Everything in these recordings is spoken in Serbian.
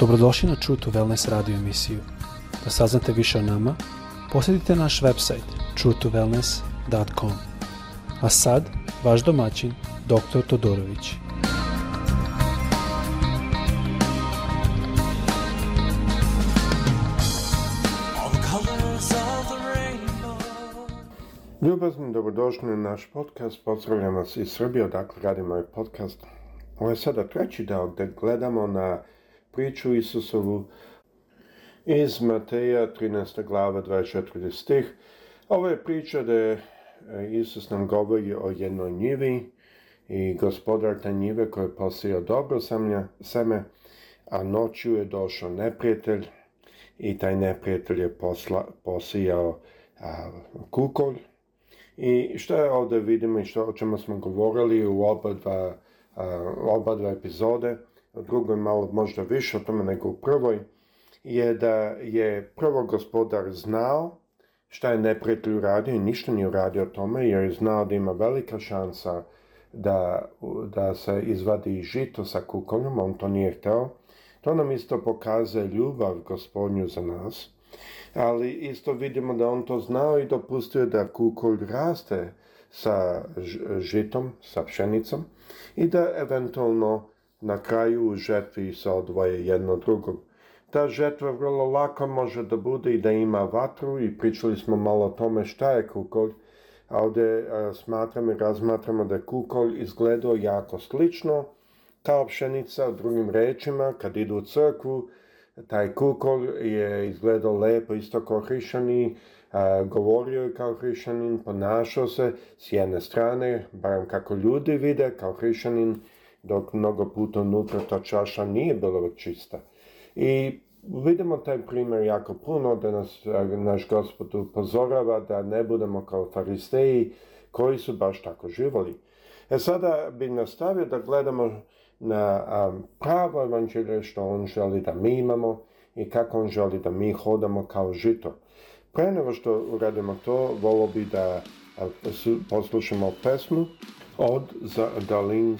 Dobrodošli na True to Wellness radio emisiju. Da saznate više o nama, posjetite naš website truetowellness.com. A sad, vaš domaćin, dr. Todorović. Ljubazno dobrodošli na naš podcast, pozdravljam vas iz Srbije, odakle radimo ovaj podcast. Ovo je sada treći dao gde gledamo na priču Isusovu iz Mateja 13. glava 24. stih. Ovo je priča da e, Isus nam govori o jednoj njivi i gospodar te njive koji je posio dobro samlja, seme, a noću je došao neprijatelj i taj neprijatelj je posla, posijao kukolj. I što je ovdje vidimo i što, o čemu smo govorili u oba dva, oba dva epizode, o drugoj malo možda više o tome nego u prvoj, je da je prvo gospodar znao šta je neprijatelj uradio i ništa nije uradio tome jer je znao da ima velika šansa da, da se izvadi žito sa kukoljom, on to nije hteo. To nam isto pokazuje ljubav gospodnju za nas, ali isto vidimo da on to znao i dopustio da kukolj raste sa žitom, sa pšenicom i da eventualno na kraju u žetvi se odvoje jedno drugog. Ta žetva vrlo lako može da bude i da ima vatru i pričali smo malo o tome šta je kukolj, a ovde e, smatram i razmatramo da je kukolj izgledao jako slično, kao pšenica, drugim rečima, kad idu u crkvu, taj kukolj je izgledao lepo, isto kao hrišani, e, govorio je kao hrišanin, ponašao se s jedne strane, barem kako ljudi vide, kao hrišanin, dok mnogo puta unutra ta čaša nije bila čista. I vidimo taj primjer jako puno, da nas e, naš gospod upozorava da ne budemo kao faristeji koji su baš tako živali. E sada bi nastavio da gledamo na pravo evanđelje što on želi da mi imamo i kako on želi da mi hodamo kao žito. Pre nego što uradimo to, volio bi da poslušamo pesmu od Dalin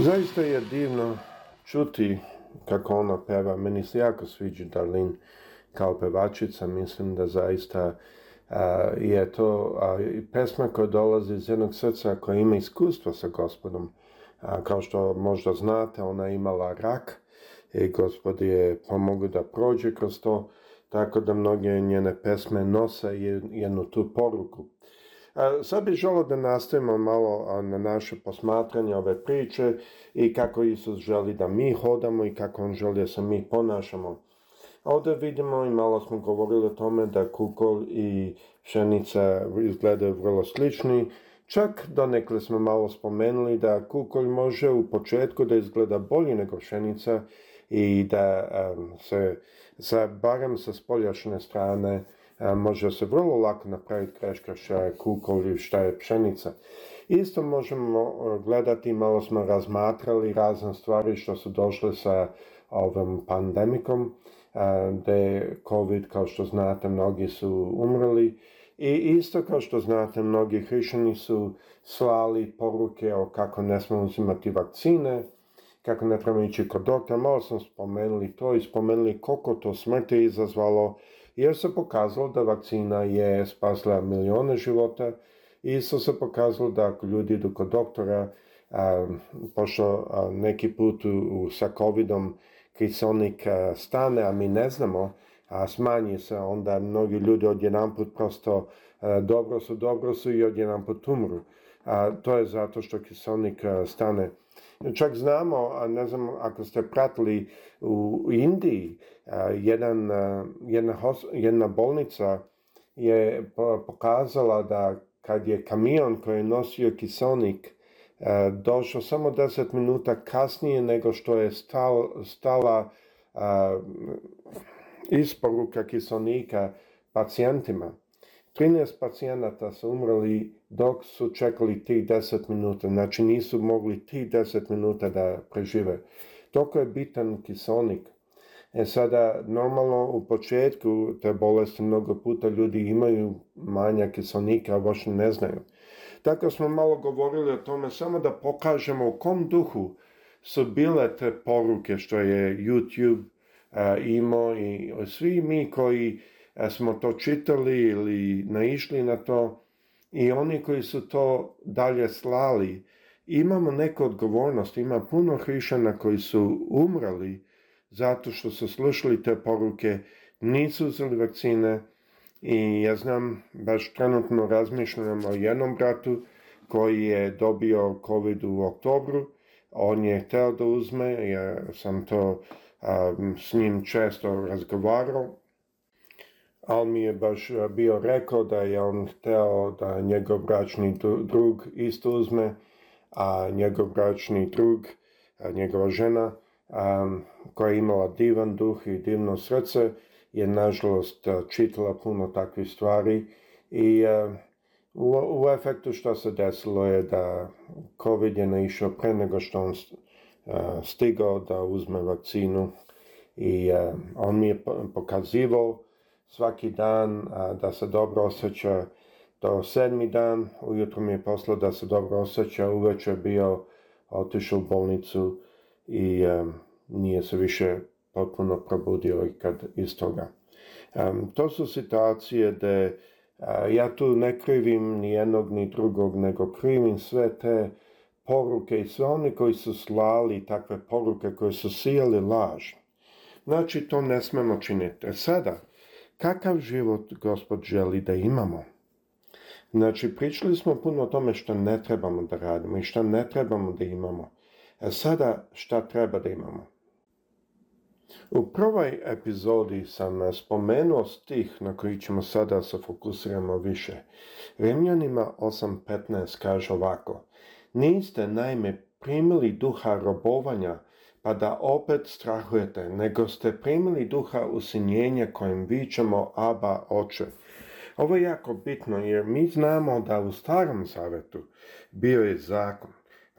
Zaista je divno čuti kako ona peva. Meni se jako sviđa Darlene kao pevačica. Mislim da zaista je to pesma koja dolazi iz jednog srca koja ima iskustva sa gospodom. kao što možda znate, ona je imala rak i gospod je pomogao da prođe kroz to. Tako da mnoge njene pesme nose jednu tu poruku Sad bih želio da nastavimo malo na naše posmatranje ove priče i kako Isus želi da mi hodamo i kako On želi da se mi ponašamo. Ovdje vidimo i malo smo govorili o tome da kukol i pšenica izgledaju vrlo slični, Čak donekle smo malo spomenuli da kukolj može u početku da izgleda bolje nego pšenica i da se, sa, barem sa spoljašnje strane, E, može se vrlo lako napraviti kreška šta je je pšenica. Isto možemo e, gledati, malo smo razmatrali razne stvari što su došle sa ovom pandemikom, e, da je COVID, kao što znate, mnogi su umrli i isto kao što znate, mnogi hrišani su slali poruke o kako ne smo uzimati vakcine, kako ne treba ići kod doktora, malo sam spomenuli to i spomenuli koliko to smrti izazvalo jer se pokazalo da vakcina je spasla milijone života i isto se pokazalo da ako ljudi idu kod doktora, a, pošto neki put u, sa covidom krisonik a, stane, a mi ne znamo, a smanji se, onda mnogi ljudi put prosto dobro su, dobro su i put umru a to je zato što kiselnik e, stane. Čak znamo, a ne znam ako ste pratili u Indiji, e, jedan, e, jedna, jedna bolnica je pokazala da kad je kamion koji je nosio kiselnik došao samo 10 minuta kasnije nego što je stal, stala isporuka kiselnika pacijentima 13 pacijenata su umrli dok su čekali tih 10 minuta, znači nisu mogli tih 10 minuta da prežive. Toliko je bitan kiselnik. E sada, normalno u početku te bolesti mnogo puta ljudi imaju manja kiselnika, a baš ne znaju. Tako smo malo govorili o tome, samo da pokažemo u kom duhu su bile te poruke što je YouTube e, imao i svi mi koji E, smo to čitali ili naišli na to i oni koji su to dalje slali. Imamo neku odgovornost, ima puno hrišana koji su umrali zato što su slušali te poruke, nisu uzeli vakcine i ja znam, baš trenutno razmišljam o jednom bratu koji je dobio COVID u oktobru, on je htio da uzme, ja sam to s njim često razgovarao, on mi je baš eh, bio rekao da je on hteo da njegov bračni drug isto uzme, a njegov bračni drug, njegova žena, koja je imala divan duh i divno srce, je nažalost eh, čitala puno takvih stvari i eh, u, efektu što se desilo je da COVID je naišao pre nego što on stigao da uzme vakcinu i on mi je pokazivao svaki dan, da se dobro osjeća to sedmi dan, ujutro mi je poslao da se dobro osjeća, uvečer bio otišao u bolnicu i nije se više potpuno probudio i kad iz toga. to su situacije da ja tu ne krivim ni jednog ni drugog, nego krivim sve te poruke i sve oni koji su slali takve poruke koje su sijali laž. Znači to ne smemo činiti. E sada, Kakav život gospod želi da imamo? Znači, pričali smo puno o tome što ne trebamo da radimo i što ne trebamo da imamo. A e, sada šta treba da imamo? U prvoj epizodi sam spomenuo stih na koji ćemo sada se fokusiramo više. Remljanima 8.15 kaže ovako Niste najme primili duha robovanja, a da opet strahujete, nego ste primili duha usinjenja kojim vićemo Aba oče. Ovo je jako bitno jer mi znamo da u starom zavetu bio je zakon.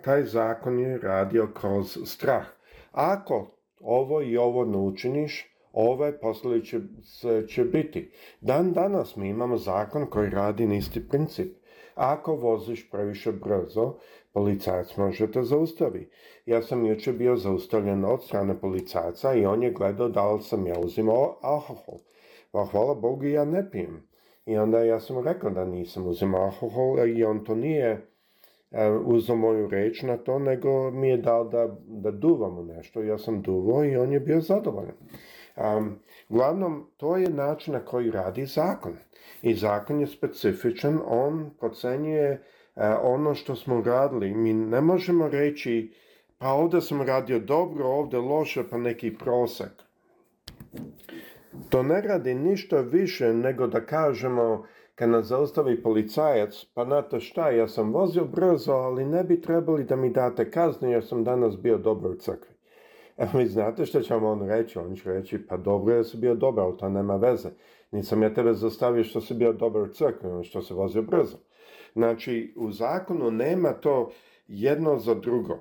Taj zakon je radio kroz strah. Ako ovo i ovo ne učiniš, ove posljedice će, će biti. Dan danas mi imamo zakon koji radi na princip ako voziš previše brzo, policajac može te zaustavi. Ja sam jučer bio zaustavljen od strane policajca i on je gledao da li sam ja uzimao alkohol. Pa hvala Bogu ja ne pijem. I onda ja sam rekao da nisam uzimao alkohol i on to nije e, uzeo moju reč na to, nego mi je dao da, da nešto. Ja sam duvao i on je bio zadovoljan. Um, to je način na koji radi zakon. I zakon je specifičan, on procenjuje e, ono što smo radili. Mi ne možemo reći, pa ovdje sam radio dobro, ovdje loše, pa neki prosek. To ne radi ništa više nego da kažemo kad nas zaustavi policajac, pa nato šta, ja sam vozio brzo, ali ne bi trebali da mi date kaznu jer sam danas bio dobro u crkvi. Evo, znate što će vam on reći? On će reći, pa dobro je si bio dobar, ali to nema veze. Nisam ja tebe zastavio što si bio dobar u crkvi, ono što se vozio brzo. Znači, u zakonu nema to jedno za drugo,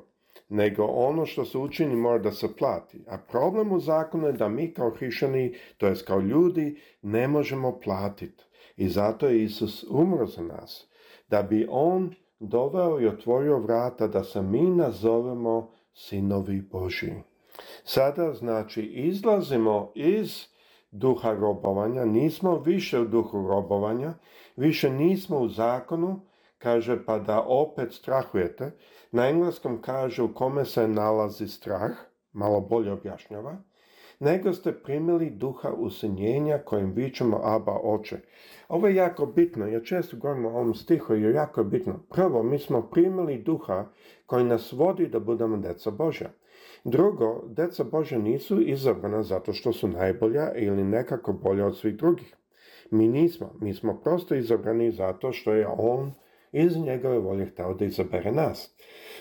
nego ono što se učini mora da se plati. A problem u zakonu je da mi kao hrišani, to jest kao ljudi, ne možemo platiti. I zato je Isus umro za nas, da bi On doveo i otvorio vrata da se mi nazovemo sinovi Božiji. Sada znači izlazimo iz duha robovanja, nismo više u duhu robovanja, više nismo u zakonu, kaže pa da opet strahujete. Na engleskom kaže u kome se nalazi strah, malo bolje objašnjava, nego ste primili duha usinjenja kojim vičemo Aba oče. Ovo je jako bitno, ja često govorim o ovom stihu je jako je bitno. Prvo, mi smo primili duha koji nas vodi da budemo deca Božja. Drugo, deca Bože nisu izabrana zato što su najbolja ili nekako bolja od svih drugih. Mi nismo, mi smo prosto izabrani zato što je On iz njegove volje htao da izabere nas.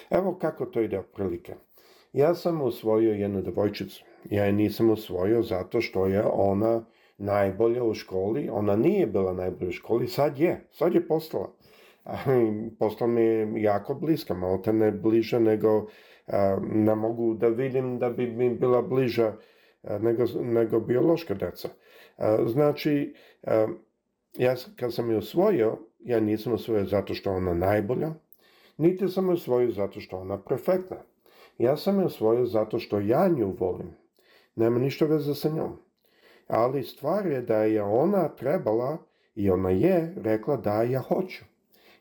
Evo kako to ide otprilike. Ja sam usvojio jednu devojčicu. Ja je nisam usvojio zato što je ona najbolja u školi. Ona nije bila najbolja u školi, sad je. Sad je postala. Hm, postao mi jako bliska, malo te ne bliže nego ne mogu da vidim da bi mi bila bliža nego, biološka deca. Znači, ja kad sam je usvojio, ja nisam osvojio zato što ona najbolja, niti sam je osvojio zato što ona perfektna. Ja sam je usvojio zato što ja nju volim. Nema ništa veze sa njom. Ali stvar je da je ona trebala i ona je rekla da ja hoću.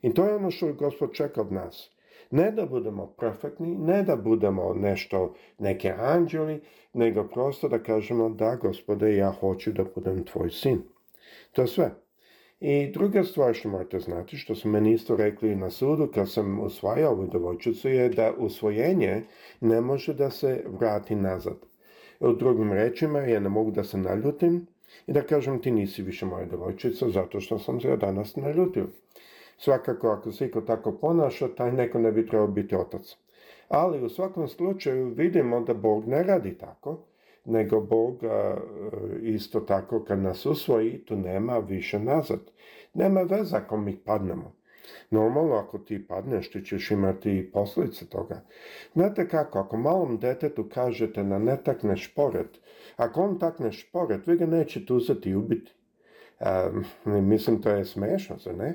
I to je ono što gospod čeka od nas. Ne da budemo perfektni, ne da budemo nešto, neke anđeli, nego prosto da kažemo da gospode ja hoću da budem tvoj sin. To je sve. I druga stvar što morate znati, što su meni isto rekli na sudu kad sam usvajao ovu djevojčicu, je da usvojenje ne može da se vrati nazad. U drugim rečima, ja ne mogu da se naljutim i da kažem ti nisi više moja djevojčica zato što sam se ja danas naljutio. Svakako, ako se tako ponaša, taj neko ne bi trebao biti otac. Ali u svakom slučaju vidimo da Bog ne radi tako, nego Bog e, isto tako kad nas usvoji, tu nema više nazad. Nema veze ako mi padnemo. Normalno, ako ti padneš, ti ćeš imati i posljedice toga. Znate kako, ako malom detetu kažete na ne takneš pored, ako on takneš pored, vi ga nećete uzeti i ubiti. mislim, to je smešno, zar ne?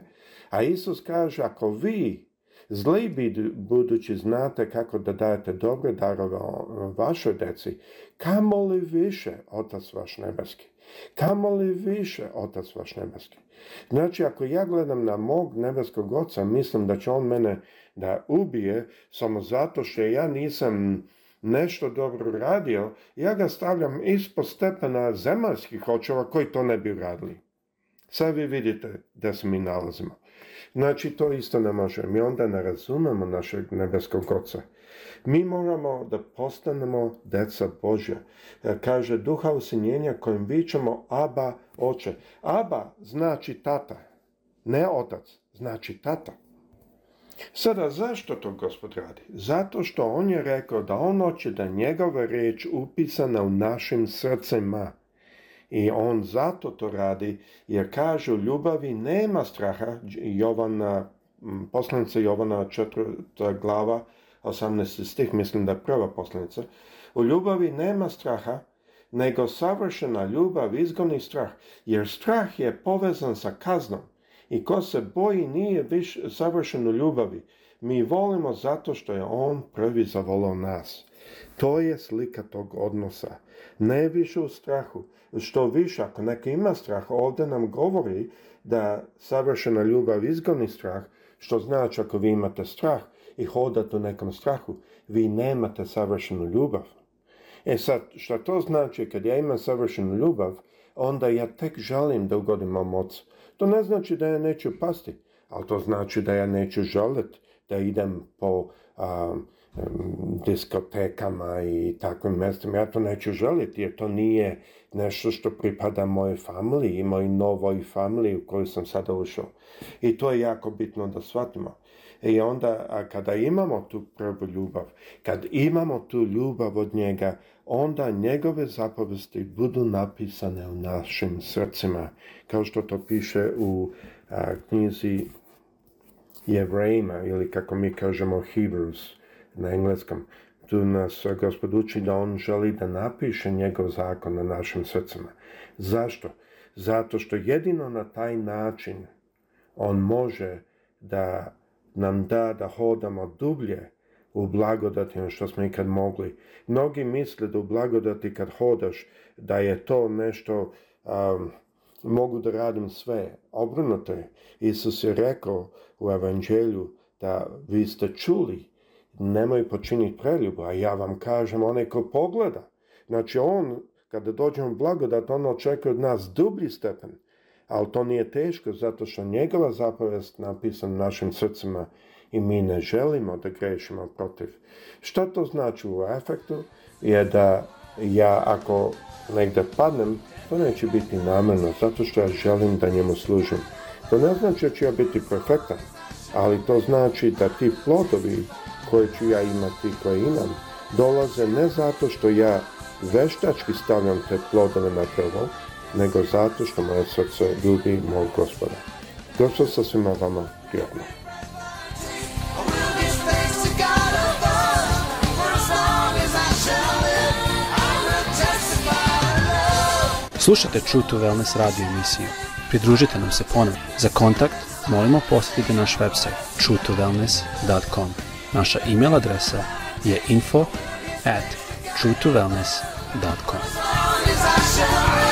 A Isus kaže, ako vi zli budući znate kako da dajete dobre darove vašoj deci, kamo li više Otac vaš nebeski? Kamo li više Otac vaš nebeski? Znači, ako ja gledam na mog nebeskog oca, mislim da će on mene da ubije samo zato što ja nisam nešto dobro radio, ja ga stavljam ispod stepena zemaljskih očeva koji to ne bi radili. Sad vi vidite da se mi nalazimo. Znači, to isto ne može. Mi onda ne razumemo našeg nebeskog oca. Mi moramo da postanemo deca Božja. E, kaže, duha usinjenja kojim vičemo Aba oče. Aba znači tata, ne otac, znači tata. Sada, zašto to gospod radi? Zato što on je rekao da on hoće da njegova riječ upisana u našim srcima. I on zato to radi, jer kažu ljubavi nema straha, Jovana, poslanica Jovana četvrta glava, 18 stih, mislim da je prva poslanica, u ljubavi nema straha, nego savršena ljubav izgoni strah, jer strah je povezan sa kaznom i ko se boji nije više savršen u ljubavi. Mi volimo zato što je on prvi zavolao nas. To je slika tog odnosa. Ne više u strahu. Što više, ako neki ima strah, ovdje nam govori da savršena ljubav izgoni strah, što znači ako vi imate strah i hodate u nekom strahu, vi nemate savršenu ljubav. E sad, što to znači kad ja imam savršenu ljubav, onda ja tek želim da ugodim ocu. To ne znači da ja neću pasti, ali to znači da ja neću žaliti, da idem po... Eh, diskotekama i takvim mjestima. Ja to neću želiti jer to nije nešto što pripada mojoj familiji i mojoj novoj familiji u koju sam sada ušao. I to je jako bitno da shvatimo. I onda kada imamo tu prvu ljubav, kad imamo tu ljubav od njega, onda njegove zapovesti budu napisane u našim srcima. Kao što to piše u knjizi Jevrejima ili kako mi kažemo Hebrews na engleskom. Tu nas eh, gospod uči da on želi da napiše njegov zakon na našim srcima. Zašto? Zato što jedino na taj način on može da nam da da hodamo dublje u na što smo ikad mogli. Mnogi misle da u blagodati kad hodaš da je to nešto mogu da radim sve. Obrnuto je. Isus je rekao u evanđelju da vi ste čuli nemoj počiniti preljubu, a ja vam kažem, onaj ko pogleda, znači on, kada dođemo blagodat, on očekuje od nas dublji stepen, ali to nije teško, zato što njegova zapovest napisana našim srcima i mi ne želimo da grešimo protiv. Što to znači u efektu? Je da ja ako negdje padnem, to neće biti namjerno, zato što ja želim da njemu služim. To ne znači da ću ja biti perfektan, ali to znači da ti plodovi koje ću ja imati i koje imam, dolaze ne zato što ja veštački stavljam te plodove na prvo nego zato što moje srce ljubi mog gospoda. Gospod sa svima vama prijatno. Slušajte čutu to Wellness radio emisiju. Pridružite nam se ponovno. Za kontakt molimo posjetite naš website kontakt Naša e-mail adresa je info at true2wellness.com. Hvala.